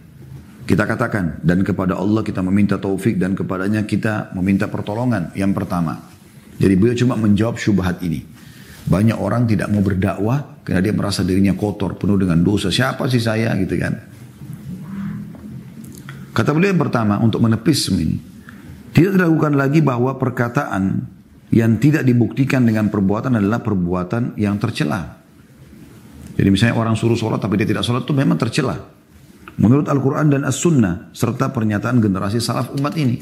Kita katakan, dan kepada Allah kita meminta taufik dan kepadanya kita meminta pertolongan yang pertama. Jadi beliau cuma menjawab syubhat ini. Banyak orang tidak mau berdakwah karena dia merasa dirinya kotor, penuh dengan dosa. Siapa sih saya gitu kan? Kata beliau yang pertama untuk menepis ini. Tidak dilakukan lagi bahwa perkataan yang tidak dibuktikan dengan perbuatan adalah perbuatan yang tercela. Jadi misalnya orang suruh sholat tapi dia tidak sholat itu memang tercela. Menurut Al-Quran dan As-Sunnah serta pernyataan generasi salaf umat ini.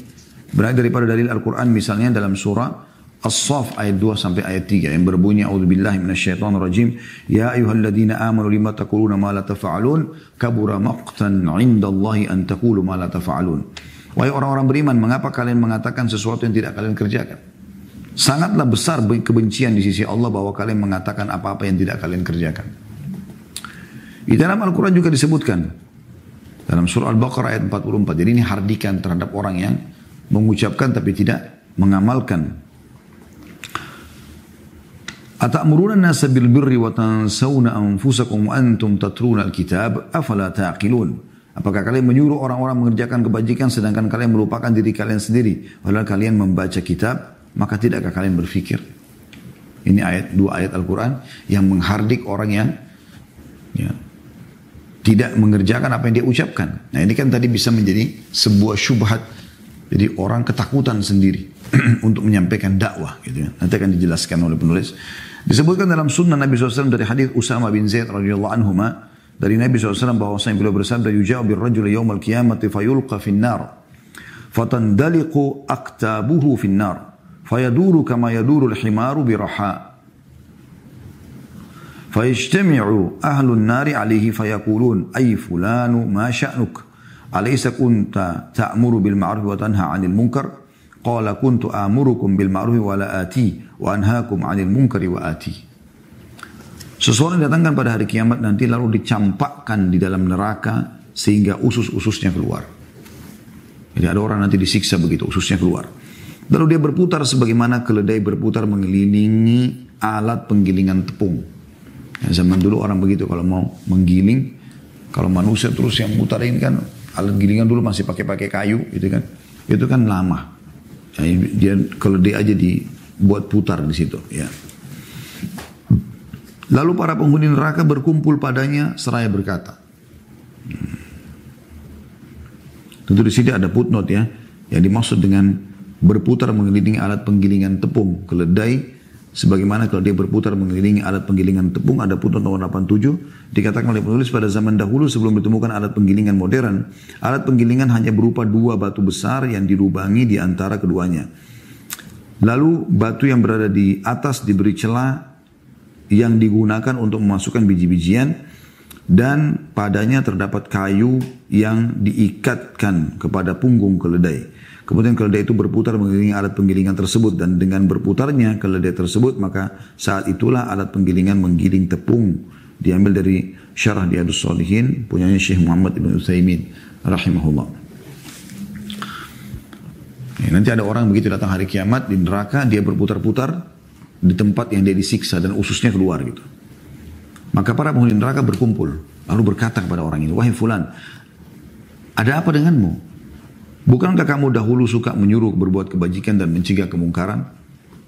Berarti daripada dalil Al-Quran misalnya dalam surah As-Saf ayat 2 sampai ayat 3 yang berbunyi A'udzubillahi minasyaitonir rajim ya ayyuhalladzina amanu lima taquluna ma la taf'alun kabura maqtan 'indallahi an taqulu ma la taf'alun Wahai orang-orang beriman mengapa kalian mengatakan sesuatu yang tidak kalian kerjakan Sangatlah besar kebencian di sisi Allah bahwa kalian mengatakan apa-apa yang tidak kalian kerjakan. Di dalam Al-Quran juga disebutkan. Dalam surah Al-Baqarah ayat 44. Jadi ini hardikan terhadap orang yang mengucapkan tapi tidak mengamalkan Birri wa tansawna anfusakum wa antum tatruna al-kitab afala taqilun. Apakah kalian menyuruh orang-orang mengerjakan kebajikan sedangkan kalian melupakan diri kalian sendiri? Padahal kalian membaca kitab, maka tidakkah kalian berfikir? Ini ayat dua ayat Al-Quran yang menghardik orang yang ya, tidak mengerjakan apa yang dia ucapkan. Nah ini kan tadi bisa menjadi sebuah syubhat. Jadi orang ketakutan sendiri [CLEARS THROAT] untuk menyampaikan dakwah. Gitu ya. Nanti akan dijelaskan oleh penulis. Disebutkan dalam sunnah Nabi SAW dari hadis Usama bin Zaid radhiyallahu anhu dari Nabi SAW bahwasanya beliau bersabda yuja'u bir rajul yawmal qiyamati fayulqa fin nar fatandaliqu aktabuhu fin nar fayaduru kama yaduru al-himaru biraha فيجتمع أهل النار عليه فيقولون أي فلان ما شأنك أليس كنت تأمر بالمعروف وتنهى عن المنكر قال كنت آمركم بالمعروف ولا آتي wa anhaakum 'anil munkari wa ati. Seseorang datangkan pada hari kiamat nanti lalu dicampakkan di dalam neraka sehingga usus-ususnya keluar. Jadi ada orang nanti disiksa begitu, ususnya keluar. Lalu dia berputar sebagaimana keledai berputar mengelilingi alat penggilingan tepung. Ya, zaman dulu orang begitu kalau mau menggiling, kalau manusia terus yang mutar ini kan alat gilingan dulu masih pakai-pakai kayu gitu kan. Itu kan lama. Ya, dia keledai aja di buat putar di situ ya. Lalu para penghuni neraka berkumpul padanya seraya berkata. Tentu di sini ada footnote ya, yang dimaksud dengan berputar mengelilingi alat penggilingan tepung keledai sebagaimana kalau dia berputar mengelilingi alat penggilingan tepung ada footnote nomor 87 dikatakan oleh penulis pada zaman dahulu sebelum ditemukan alat penggilingan modern alat penggilingan hanya berupa dua batu besar yang dilubangi di antara keduanya Lalu batu yang berada di atas diberi celah yang digunakan untuk memasukkan biji-bijian dan padanya terdapat kayu yang diikatkan kepada punggung keledai. Kemudian keledai itu berputar mengelilingi alat penggilingan tersebut dan dengan berputarnya keledai tersebut maka saat itulah alat penggilingan menggiling tepung diambil dari syarah Diadus Solihin punyanya Syekh Muhammad Ibn Utsaimin rahimahullah. Ya, nanti ada orang begitu datang hari kiamat di neraka, dia berputar-putar di tempat yang dia disiksa dan ususnya keluar gitu. Maka para penghuni neraka berkumpul, lalu berkata kepada orang ini, wahai fulan, ada apa denganmu? Bukankah kamu dahulu suka menyuruh berbuat kebajikan dan mencegah kemungkaran?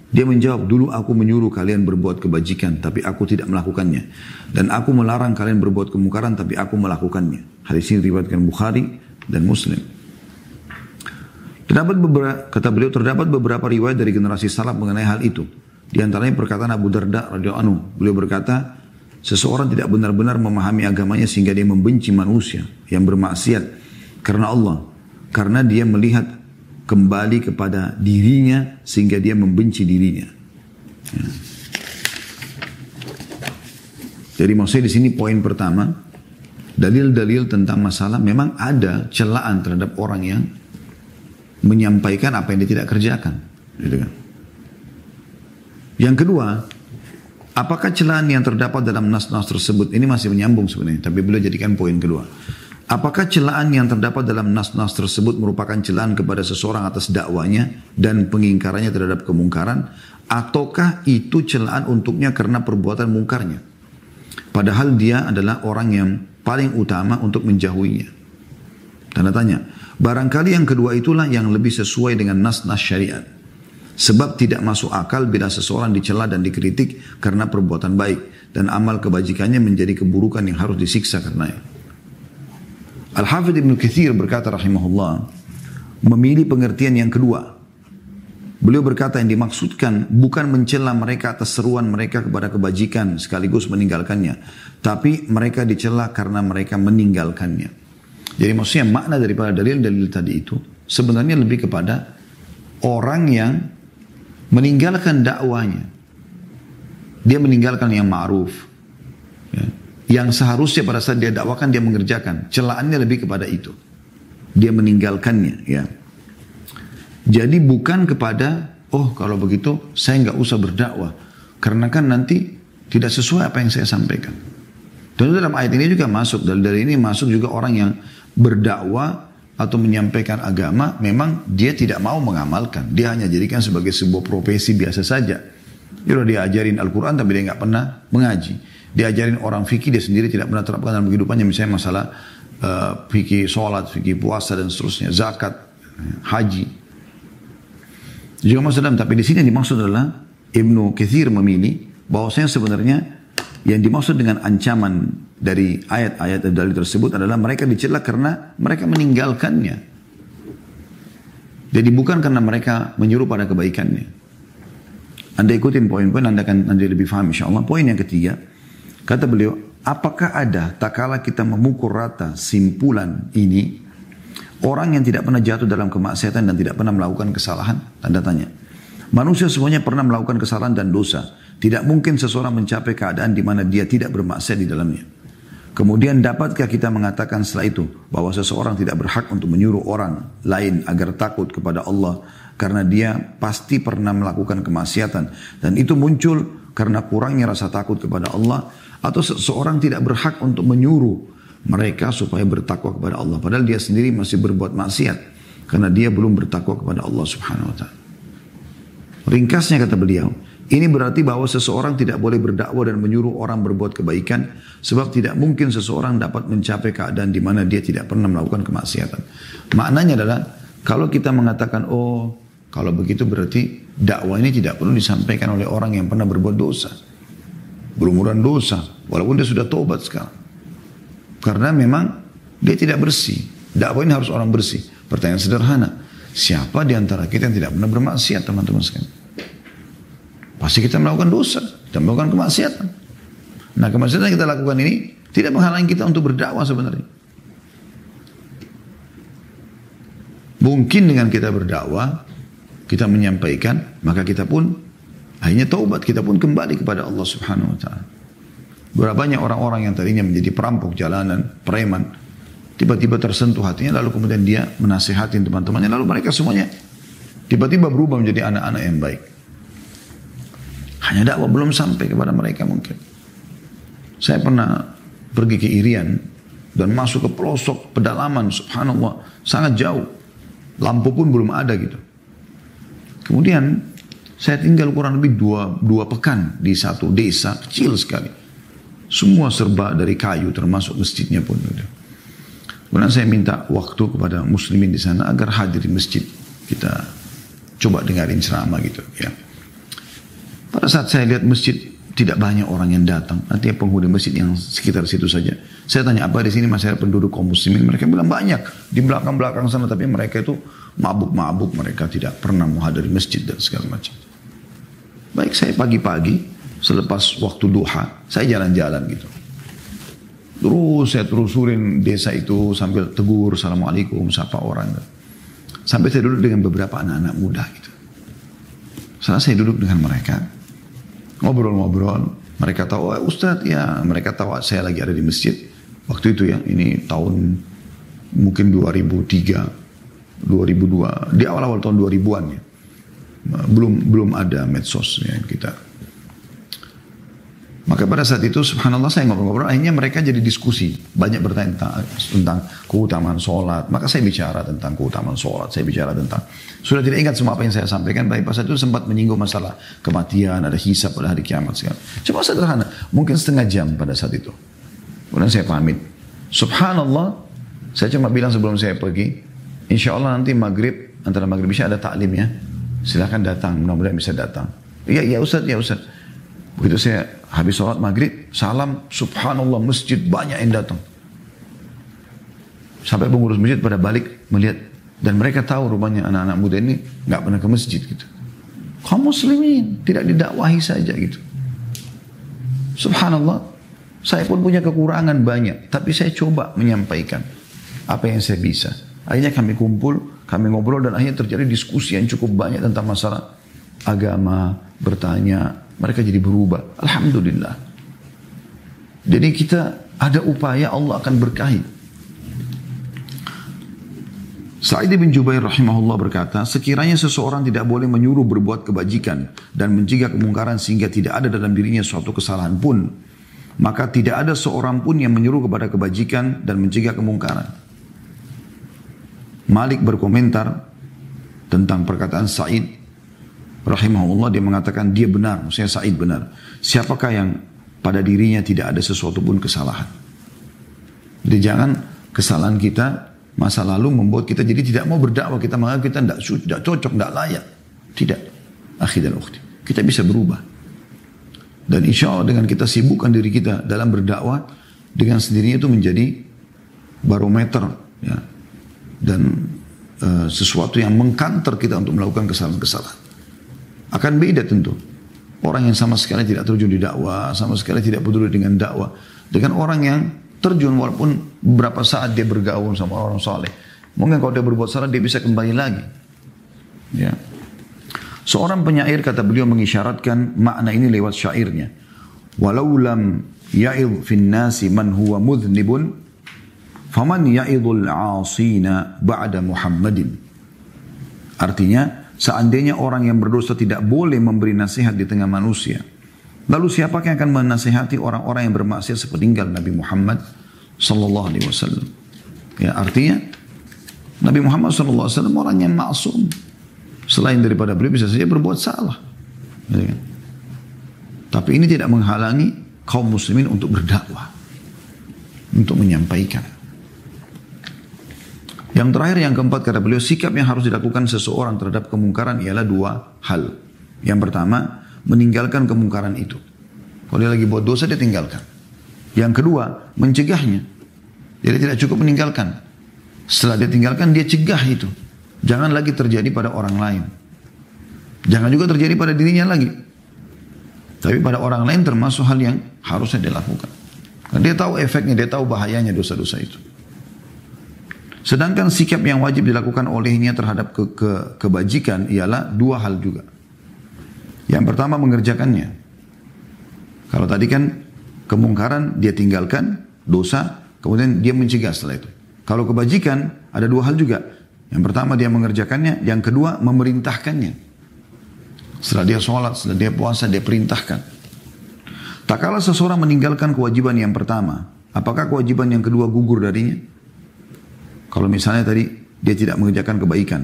Dia menjawab, dulu aku menyuruh kalian berbuat kebajikan, tapi aku tidak melakukannya. Dan aku melarang kalian berbuat kemungkaran, tapi aku melakukannya. Hadis ini diriwayatkan Bukhari dan Muslim. Terdapat beberapa, kata beliau, terdapat beberapa riwayat dari generasi salaf mengenai hal itu. Di antaranya perkataan Abu Darda radhiyallahu anhu. Beliau berkata, seseorang tidak benar-benar memahami agamanya sehingga dia membenci manusia yang bermaksiat karena Allah karena dia melihat kembali kepada dirinya sehingga dia membenci dirinya. Ya. Jadi maksudnya di sini poin pertama, dalil-dalil tentang masalah memang ada celaan terhadap orang yang menyampaikan apa yang dia tidak kerjakan. Gitu kan. Yang kedua, apakah celaan yang terdapat dalam nas-nas tersebut ini masih menyambung sebenarnya, tapi beliau jadikan poin kedua. Apakah celaan yang terdapat dalam nas-nas tersebut merupakan celaan kepada seseorang atas dakwanya dan pengingkarannya terhadap kemungkaran? Ataukah itu celaan untuknya karena perbuatan mungkarnya? Padahal dia adalah orang yang paling utama untuk menjauhinya. Tanda tanya. Barangkali yang kedua itulah yang lebih sesuai dengan nas-nas syariat. Sebab tidak masuk akal bila seseorang dicela dan dikritik karena perbuatan baik. Dan amal kebajikannya menjadi keburukan yang harus disiksa karenanya. Al-Hafidh Ibn Kathir berkata rahimahullah, memilih pengertian yang kedua. Beliau berkata yang dimaksudkan bukan mencela mereka atas seruan mereka kepada kebajikan sekaligus meninggalkannya. Tapi mereka dicela karena mereka meninggalkannya. Jadi maksudnya makna daripada dalil-dalil tadi itu sebenarnya lebih kepada orang yang meninggalkan dakwanya. Dia meninggalkan yang ma'ruf. Ya yang seharusnya pada saat dia dakwakan dia mengerjakan. Celaannya lebih kepada itu. Dia meninggalkannya ya. Jadi bukan kepada oh kalau begitu saya nggak usah berdakwah karena kan nanti tidak sesuai apa yang saya sampaikan. Dan dalam ayat ini juga masuk dari dari ini masuk juga orang yang berdakwah atau menyampaikan agama memang dia tidak mau mengamalkan. Dia hanya jadikan sebagai sebuah profesi biasa saja. Dia udah diajarin Al-Quran tapi dia nggak pernah mengaji diajarin orang fikih dia sendiri tidak pernah terapkan dalam kehidupannya misalnya masalah uh, fikih sholat, fikih puasa dan seterusnya, zakat, haji. Juga maksudnya, tapi di sini yang dimaksud adalah Ibnu Kathir memilih bahwasanya sebenarnya yang dimaksud dengan ancaman dari ayat-ayat dari tersebut adalah mereka dicela karena mereka meninggalkannya. Jadi bukan karena mereka menyuruh pada kebaikannya. Anda ikutin poin-poin, Anda akan nanti lebih paham insya Allah. Poin yang ketiga, Kata beliau, apakah ada tak kala kita memukul rata simpulan ini orang yang tidak pernah jatuh dalam kemaksiatan dan tidak pernah melakukan kesalahan? Tanda tanya. Manusia semuanya pernah melakukan kesalahan dan dosa. Tidak mungkin seseorang mencapai keadaan di mana dia tidak bermaksiat di dalamnya. Kemudian dapatkah kita mengatakan setelah itu bahwa seseorang tidak berhak untuk menyuruh orang lain agar takut kepada Allah karena dia pasti pernah melakukan kemaksiatan dan itu muncul karena kurangnya rasa takut kepada Allah atau seseorang tidak berhak untuk menyuruh mereka supaya bertakwa kepada Allah. Padahal dia sendiri masih berbuat maksiat. Karena dia belum bertakwa kepada Allah subhanahu wa ta'ala. Ringkasnya kata beliau, ini berarti bahwa seseorang tidak boleh berdakwah dan menyuruh orang berbuat kebaikan sebab tidak mungkin seseorang dapat mencapai keadaan di mana dia tidak pernah melakukan kemaksiatan. Maknanya adalah kalau kita mengatakan oh kalau begitu berarti dakwah ini tidak perlu disampaikan oleh orang yang pernah berbuat dosa berumuran dosa. Walaupun dia sudah tobat sekarang. Karena memang dia tidak bersih. Dakwah ini harus orang bersih. Pertanyaan sederhana. Siapa di antara kita yang tidak pernah bermaksiat teman-teman sekalian? Pasti kita melakukan dosa. Kita melakukan kemaksiatan. Nah kemaksiatan yang kita lakukan ini tidak menghalangi kita untuk berdakwah sebenarnya. Mungkin dengan kita berdakwah, kita menyampaikan, maka kita pun Akhirnya taubat kita pun kembali kepada Allah Subhanahu wa taala. Berapa banyak orang-orang yang tadinya menjadi perampok jalanan, preman, tiba-tiba tersentuh hatinya lalu kemudian dia menasihatin teman-temannya lalu mereka semuanya tiba-tiba berubah menjadi anak-anak yang baik. Hanya dakwah belum sampai kepada mereka mungkin. Saya pernah pergi ke Irian dan masuk ke pelosok pedalaman subhanallah sangat jauh. Lampu pun belum ada gitu. Kemudian saya tinggal kurang lebih dua, dua pekan di satu desa kecil sekali. Semua serba dari kayu termasuk masjidnya pun. Kemudian saya minta waktu kepada muslimin di sana agar hadir di masjid. Kita coba dengarin ceramah gitu ya. Pada saat saya lihat masjid tidak banyak orang yang datang, artinya penghuni masjid yang sekitar situ saja. Saya tanya apa di sini masyarakat penduduk kaum muslimin, mereka bilang banyak di belakang-belakang sana, tapi mereka itu mabuk-mabuk, mereka tidak pernah menghadiri masjid dan segala macam. Baik saya pagi-pagi selepas waktu duha, saya jalan-jalan gitu. Terus saya terusurin desa itu sambil tegur, assalamualaikum, sapa orang. Sampai saya duduk dengan beberapa anak-anak muda gitu. Setelah saya duduk dengan mereka, ngobrol-ngobrol, mereka tahu, oh, Ustadz ya, mereka tahu saya lagi ada di masjid. Waktu itu ya, ini tahun mungkin 2003, 2002, di awal-awal tahun 2000-an ya. Belum belum ada medsos ya kita maka pada saat itu subhanallah saya ngobrol-ngobrol, akhirnya mereka jadi diskusi. Banyak bertanya tentang, tentang keutamaan sholat. Maka saya bicara tentang keutamaan sholat, saya bicara tentang, sudah tidak ingat semua apa yang saya sampaikan, tapi pada saat itu sempat menyinggung masalah kematian, ada hisap pada hari kiamat. Segala. Cuma sederhana, mungkin setengah jam pada saat itu. Kemudian saya pamit. Subhanallah, saya cuma bilang sebelum saya pergi, insya Allah nanti maghrib, antara maghrib bisa ada taklim ya. Silahkan datang, mudah-mudahan bisa datang. Iya, iya Ustaz, ya Ustaz. Begitu saya habis sholat maghrib, salam, subhanallah masjid banyak yang datang. Sampai pengurus masjid pada balik melihat dan mereka tahu rumahnya anak-anak muda ini nggak pernah ke masjid gitu. Kaum muslimin tidak didakwahi saja gitu. Subhanallah, saya pun punya kekurangan banyak, tapi saya coba menyampaikan apa yang saya bisa. Akhirnya kami kumpul, kami ngobrol dan akhirnya terjadi diskusi yang cukup banyak tentang masalah agama, bertanya, mereka jadi berubah. Alhamdulillah. Jadi kita ada upaya Allah akan berkahi. Sa'id bin Jubair rahimahullah berkata, sekiranya seseorang tidak boleh menyuruh berbuat kebajikan dan mencegah kemungkaran sehingga tidak ada dalam dirinya suatu kesalahan pun, maka tidak ada seorang pun yang menyuruh kepada kebajikan dan mencegah kemungkaran. Malik berkomentar tentang perkataan Sa'id rahimahullah dia mengatakan dia benar, maksudnya Said benar. Siapakah yang pada dirinya tidak ada sesuatu pun kesalahan. Jadi jangan kesalahan kita masa lalu membuat kita jadi tidak mau berdakwah, kita menganggap kita tidak, tidak cocok, tidak layak. Tidak. Akhir dan ukhti. Kita bisa berubah. Dan insya Allah dengan kita sibukkan diri kita dalam berdakwah, dengan sendirinya itu menjadi barometer ya, dan uh, sesuatu yang mengkanter kita untuk melakukan kesalahan-kesalahan akan beda tentu. Orang yang sama sekali tidak terjun di dakwah, sama sekali tidak peduli dengan dakwah. Dengan orang yang terjun walaupun beberapa saat dia bergaul sama orang saleh. Mungkin kalau dia berbuat salah dia bisa kembali lagi. Ya. Seorang penyair kata beliau mengisyaratkan makna ini lewat syairnya. Walau lam ya'id nasi man huwa mudhnibun faman ya'idul 'asina ba'da Muhammadin. Artinya Seandainya orang yang berdosa tidak boleh memberi nasihat di tengah manusia. Lalu siapa yang akan menasihati orang-orang yang bermaksiat sepeninggal Nabi Muhammad sallallahu alaihi wasallam? Ya, artinya Nabi Muhammad sallallahu alaihi wasallam orang yang maksum. Selain daripada beliau bisa saja berbuat salah. Ya, kan? Tapi ini tidak menghalangi kaum muslimin untuk berdakwah. Untuk menyampaikan. Yang terakhir yang keempat kata beliau sikap yang harus dilakukan seseorang terhadap kemungkaran ialah dua hal. Yang pertama meninggalkan kemungkaran itu. Kalau dia lagi buat dosa dia tinggalkan. Yang kedua mencegahnya. Jadi tidak cukup meninggalkan. Setelah dia tinggalkan dia cegah itu. Jangan lagi terjadi pada orang lain. Jangan juga terjadi pada dirinya lagi. Tapi pada orang lain termasuk hal yang harusnya dilakukan. Karena dia tahu efeknya, dia tahu bahayanya dosa-dosa itu. Sedangkan sikap yang wajib dilakukan olehnya terhadap ke, ke, kebajikan ialah dua hal juga. Yang pertama mengerjakannya. Kalau tadi kan kemungkaran dia tinggalkan, dosa, kemudian dia mencegah setelah itu. Kalau kebajikan ada dua hal juga. Yang pertama dia mengerjakannya, yang kedua memerintahkannya. Setelah dia sholat, setelah dia puasa, dia perintahkan. Tak kala seseorang meninggalkan kewajiban yang pertama, apakah kewajiban yang kedua gugur darinya? Kalau misalnya tadi dia tidak mengerjakan kebaikan,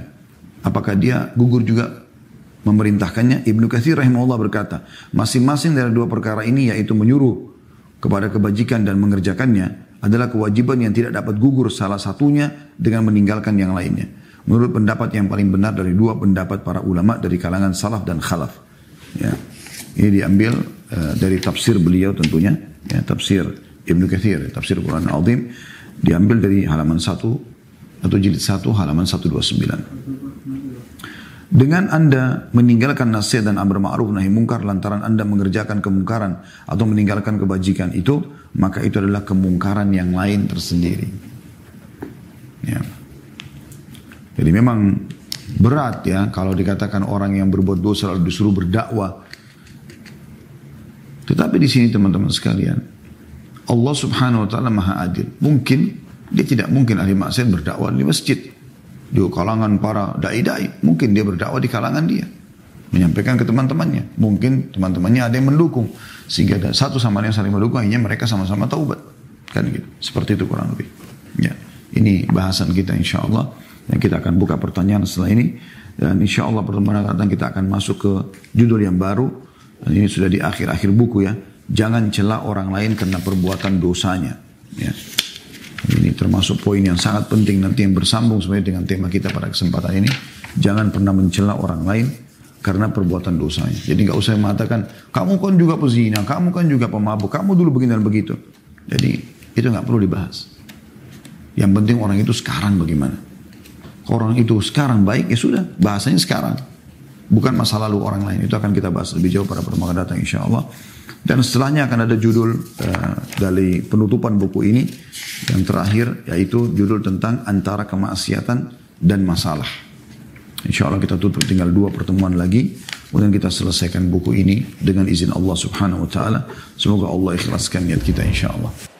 apakah dia gugur juga memerintahkannya? Ibnu Katsir rahimahullah berkata, masing-masing dari dua perkara ini yaitu menyuruh kepada kebajikan dan mengerjakannya adalah kewajiban yang tidak dapat gugur salah satunya dengan meninggalkan yang lainnya. Menurut pendapat yang paling benar dari dua pendapat para ulama dari kalangan salaf dan khalaf. Ya. Ini diambil uh, dari tafsir beliau tentunya, ya, tafsir Ibnu Kathir, tafsir Quran Al-Azim, diambil dari halaman 1 atau jilid 1 halaman 129. Dengan Anda meninggalkan nasihat dan amar ma'ruf nahi mungkar lantaran Anda mengerjakan kemungkaran atau meninggalkan kebajikan itu, maka itu adalah kemungkaran yang lain tersendiri. Ya. Jadi memang berat ya kalau dikatakan orang yang berbuat dosa lalu disuruh berdakwah. Tetapi di sini teman-teman sekalian, Allah Subhanahu wa taala Maha Adil. Mungkin dia tidak mungkin ahli maksiat berdakwah di masjid. Di kalangan para dai-dai, mungkin dia berdakwah di kalangan dia. Menyampaikan ke teman-temannya. Mungkin teman-temannya ada yang mendukung. Sehingga ada satu sama lain yang saling mendukung, akhirnya mereka sama-sama taubat. Kan gitu. Seperti itu kurang lebih. Ya. Ini bahasan kita insya Allah. Yang kita akan buka pertanyaan setelah ini. Dan insya Allah pertemuan akan kita akan masuk ke judul yang baru. Dan ini sudah di akhir-akhir buku ya. Jangan celah orang lain karena perbuatan dosanya. Ya. Ini termasuk poin yang sangat penting nanti yang bersambung sebenarnya dengan tema kita pada kesempatan ini. Jangan pernah mencela orang lain karena perbuatan dosanya. Jadi nggak usah mengatakan kamu kan juga pezina, kamu kan juga pemabuk, kamu dulu begini dan begitu. Jadi itu nggak perlu dibahas. Yang penting orang itu sekarang bagaimana. Orang itu sekarang baik ya sudah bahasanya sekarang. Bukan masa lalu orang lain. Itu akan kita bahas lebih jauh pada pertemuan datang insya Allah. Dan setelahnya akan ada judul uh, dari penutupan buku ini yang terakhir yaitu judul tentang antara kemaksiatan dan masalah. Insya Allah kita tutup tinggal dua pertemuan lagi. Kemudian kita selesaikan buku ini dengan izin Allah subhanahu wa ta'ala. Semoga Allah ikhlaskan niat kita insya Allah.